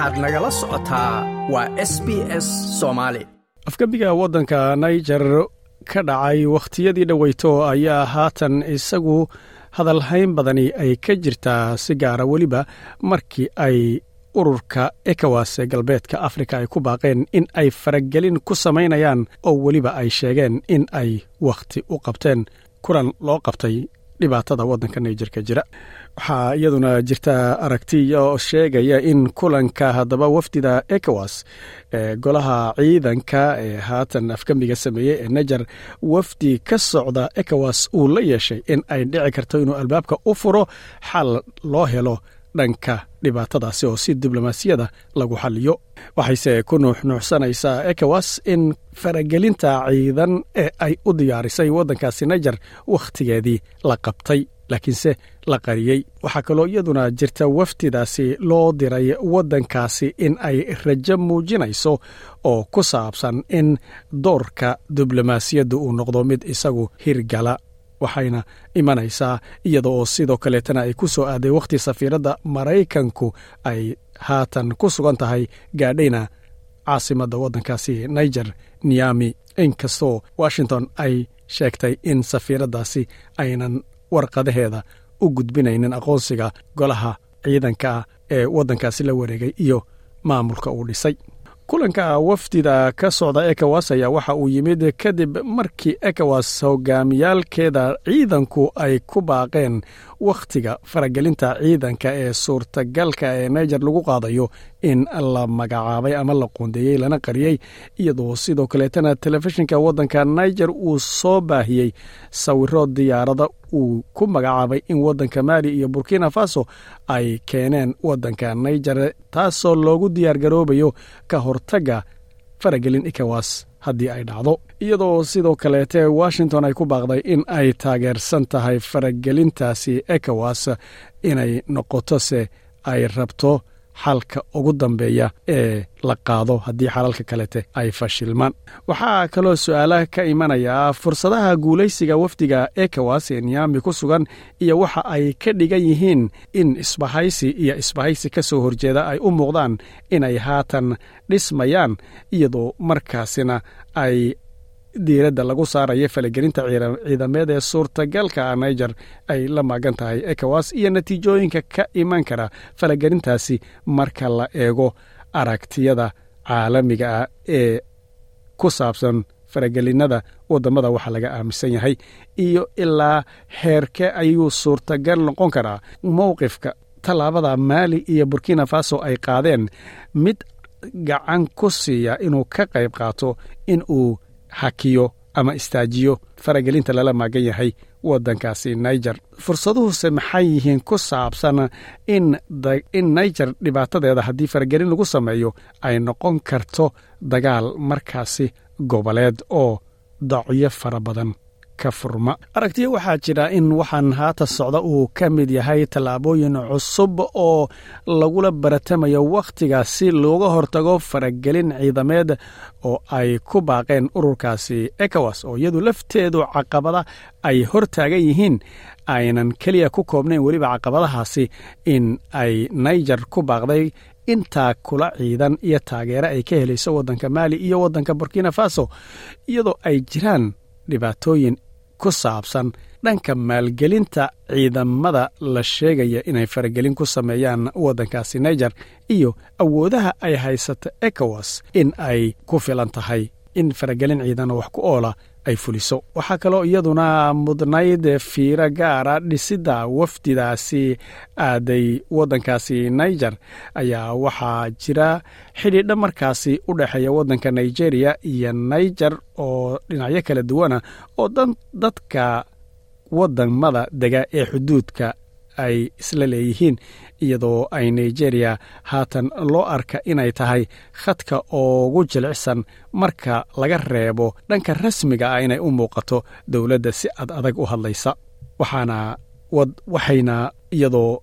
waxaad nagala socotaa waa s b s soomaali afgembiga waddanka naijer ka dhacay wakhtiyadii dhoweyto ayaa haatan isagu hadalhayn badani ay ka jirtaa si gaara weliba markii ay ururka ekowas ee galbeedka afrika ay ku baaqeen in ay faragelin ku samaynayaan oo weliba ay sheegeen in ay wakhti u qabteen. Kulan loo qabtay dhibaatada waddanka naijerka jira waxaa iyaduna jirta aragti oo sheegaya in kulanka haddaba wafdida ekowas ee golaha ciidanka ee haatan afgembiga sameeyey ee najer wafdi ka socda ekowas uu la yeeshay in ay dhici karto inuu albaabka u furo xal loo helo dhanka dhibaatadaasi oo si diblomaasiyada lagu xaliyo waxayse ku nuuxnuuxsanaysaa ekowas in faragelinta ciidan ee ay u diyaarisay waddankaasi najer wakhtigeedii la qabtay laakiinse la qariyey. Waxaa kaloo iyaduna jirta wafdidaasi loo diray waddankaasi in ay rajo muujinayso oo ku saabsan in doorka diblomaasiyadda uu noqdo mid isagu hirgala waxayna imanaysaa iyada oo sidoo kaleetana ay ku soo aaday wakhti safiiradda maraykanku ay haatan ku sugan tahay gaadhayna caasimadda waddankaasi niger niyami inkastoo washington ay sheegtay in safiiraddaasi aynan warqadaheeda u gudbinaynin aqoonsiga golaha ciidanka ee waddankaasi la wareegay iyo maamulka uu dhisay. Kulanka wafdida ka socda ekowas ayaa waxa uu yimid kadib markii ekowas hogaamiyaalkeeda ciidanku ay ku baaqeen wakhtiga faragelinta ciidanka ee suurtagalka ee naijer lagu qaadayo in la magacaabay ama la qoondeeyey lana qariyey iyadoo sidoo kaleetana telefishinka waddanka naijer uu soo baahiyey. Sawiro diyaarada uu ku magacaabay in waddanka maali iyo burkina faso ay keeneen waddanka naijer taasoo loogu diyaargaroobayo ka hortagga faragelin ekowas haddii ay dhacdo. Iyadoo sidoo kaleete washington ay ku baaqday in ay taageersan tahay faragelintaasi ekowas inay noqotose ay rabto xalka ugu dambeeya ee la qaado haddii xalalka kalete ay fashilmaan. Waxaa kaloo su'aalaha ka imanayaa fursadaha guulaysiga wafdiga ekowas ee niyami ku sugan iyo waxa ay ka dhigan yihiin in isbahaysi iyo isbahaysi ka soo horjeeda ay u muuqdaan inay haatan dhismayaan iyadoo markaasina ay diiradda lagu saaraya falagelinta ciidameed ee suurtagalka naijer ay la maagan tahay ekowas iyo natiijooyinka ka iman kara falagelintaasi marka la eego aragtiyada caalamiga ah ee ku saabsan faragelinada waddamada waxaa laga aaminsan yahay iyo ilaa heerke ayuu suurtagal noqon karaa mowqifka tallaabada maali iyo burkina faso ay qaadeen. Mid gacan ku siiya inuu ka qayb qaato in uu hakiyo ama istaajiyo. Faragelinta lala maagan yahay waddankaasi naijer fursaduhuse maxay yihiin ku saabsan in naijer dhibaatadeeda haddii faragelin lagu sameeyo ay noqon karto dagaal markaasi goboleed oo dacyo fara badan aragtiya waxaa jira in waxaan haata socda uu ka mid yahay tallaabooyin cusub oo lagula baratamayo wakhtiga si looga hortago faragelin ciidameed oo ay ku baaqeen ururkaasi ekowas oo iyadu lafteedu caqabada ay hor taagan yihiin. Aynan keliya ku koobnayn weliba caqabadahaasi in ay naijer ku baaqday intaa kula ciidan iyo taageere ay ka helayso waddanka maali iyo waddanka burkina faso iyadoo ay jiraan dhibaatooyin ku saabsan dhanka maalgelinta ciidamada la sheegaya inay faragelin ku sameeyaan waddankaasi naijer iyo awoodaha ay haysato ekowas in ay ku filan tahay in faragelin ciidan wax ku oola ay fuliso. Waxaa kaloo iyaduna mudnayd fiiro gaara dhisidda wafdidaasi aaday waddankaasi naijer ayaa waxaa jira xidhiidha markaasi u dhexeeya waddanka nigeria iyo naijer oo dhinacyo kala duwana oo dadka waddamada dega ee xuduudka ay isla leeyihiin iyadoo ay nigeria haatan loo arka inay tahay khadka ugu jilicsan marka laga reebo dhanka rasmiga ah inay u muuqato dowladda si ad adag u hadlaysa. Waxaana waxayna iyadoo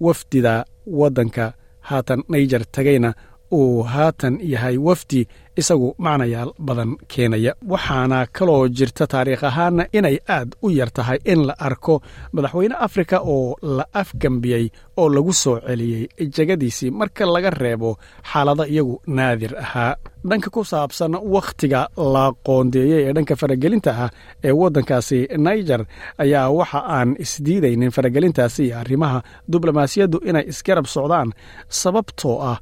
wafdida waddanka haatan naijer tagayna uu haatan yahay wafdi isagu macnayaal badan keenaya. Waxaana kaloo jirta taariikh ahaan inay aad u yar tahay in la arko madaxweyne afrika oo la afgembiyey oo lagu soo celiyey jegadiisii marka laga reebo xaalado iyagu naadir ahaa. Dhanka ku saabsan wakhtiga la qoondeeyey ee dhanka faragelinta ah ee waddankaasi niger ayaa waxa aan isdiidaynin faragelintaasi iyo arrimaha diblomaasiyaddu inay isgarab socdaan sababtoo ah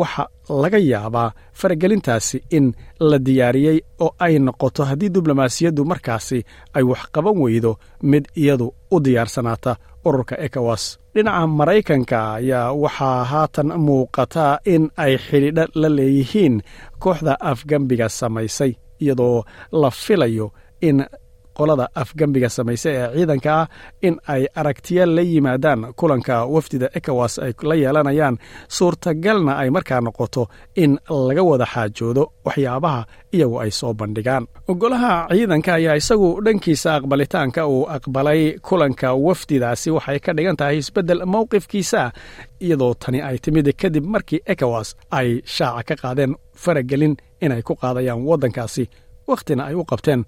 waxa laga yaabaa faragelintaasi in la diyaariyey oo ay noqoto haddii diblomaasiyaddu markaasi ay wax qaban weydo mid iyadu u diyaarsanaata. Ururka ekowas dhinaca maraykanka ayaa waxaa haatan muuqataa in ay xidhiidho la leeyihiin kooxda afgembiga samaysay iyadoo la filayo in qolada afgembiga samaysa ee ciidanka ah in ay aragtiya la yimaadaan kulanka wafdida ekowas ay la yeelanayaan. Suurtagalna ay markaa noqoto in laga wada xaajoodo waxyaabaha iyagu ay soo bandhigaan. Golaha ciidanka ayaa isagu dhankiisa aqbalitaanka uu aqbalay kulanka wafdidaasi waxay ka dhigan tahay isbeddel mowqifkiisa iyadoo tani ay timid kadib markii ekowas ay shaaca ka qaadeen faragelin inay ku qaadayaan waddankaasi wakhtina ay u qabteen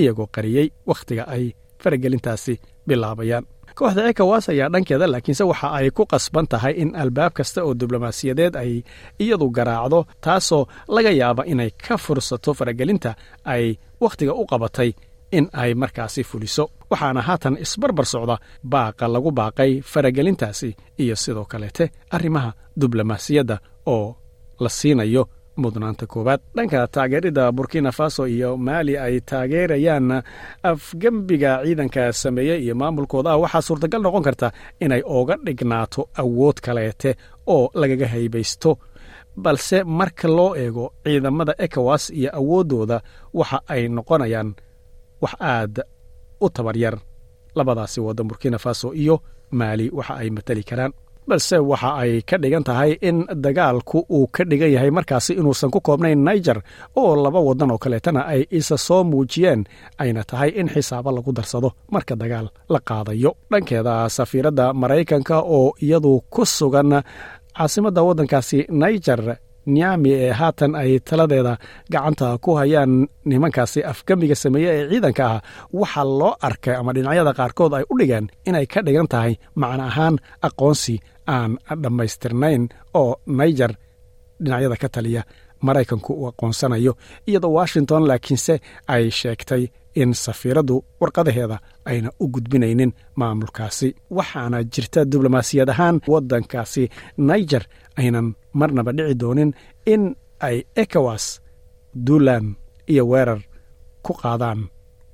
iyagoo qariyey wakhtiga ay faragelintaasi bilaabayaan. Kooxda ekowas ayaa dhankeeda laakiinse waxa ay ku qasban tahay in albaab kasta oo diblomaasiyadeed ay iyadu garaacdo taasoo laga yaaba inay ka fursato faragelinta ay wakhtiga u qabatay in ay markaasi fuliso. Waxaana haatan isbarbar socda baaqa lagu baaqay faragelintaasi iyo sidoo kaleete arrimaha diblomaasiyadda oo la siinayo mudnaanta koowaad. Dhanka taageerida burkina faso iyo maali ay taageerayaan afgembiga ciidanka sameeyey iyo maamulkooda ah waxaa suurtagal noqon karta inay ooga dhignaato awood kaleete oo lagaga haybaysto balse marka loo eego ciidamada ekowas iyo awooddooda waxa ay noqonayaan wax aad u tabaryar. Labadaasi waddan burkina faso iyo maali waxa ay matali karaan balse waxa ay ka dhigan tahay in dagaalku uu ka dhigan yahay markaasi inuusan ku koobnayn niger oo laba waddan oo kaleetana ay isa soo muujiyeen ayna tahay in xisaabo lagu darsado marka dagaal la qaadayo. Dhankeeda safiiradda maraykanka oo iyadu ku sugan caasimadda waddankaasi niger nyami ee haatan ay taladeeda gacanta ku hayaan nimankaasi afgembiga sameeye ee ciidanka ah waxaa loo arkay ama dhinacyada qaarkood ay u dhigeen inay ka dhigan tahay macno ahaan aqoonsi aan dhammaystirnayn oo niger dhinacyada ka taliya maraykanku uu aqoonsanayo iyadoo washington laakiinse ay sheegtay in safiiraddu warqadaheeda ayna u gudbinaynin maamulkaasi. Waxaana jirta diblomaasiyad ahaan waddankaasi niger aynan marnaba dhici doonin in ay ekowas duulan iyo weerar ku qaadaan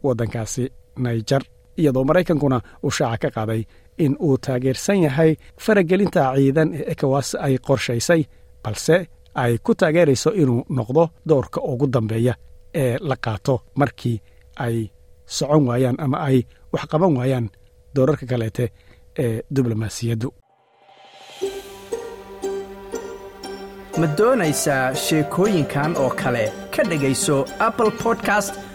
waddankaasi niger iyadoo maraykankuna uu shaaca ka qaaday in uu taageersan yahay faragelinta ciidan ee ekowas ay qorshaysay balse ay ku taageerayso inuu noqdo doorka ugu dambeeya ee la qaato markii ay socon waayaan ama ay wax qaban waayaan doorarka kaleete ee diblomaasiyaddu. Ma doonaysaa sheekooyinkan oo kale ka dhegayso apple podcast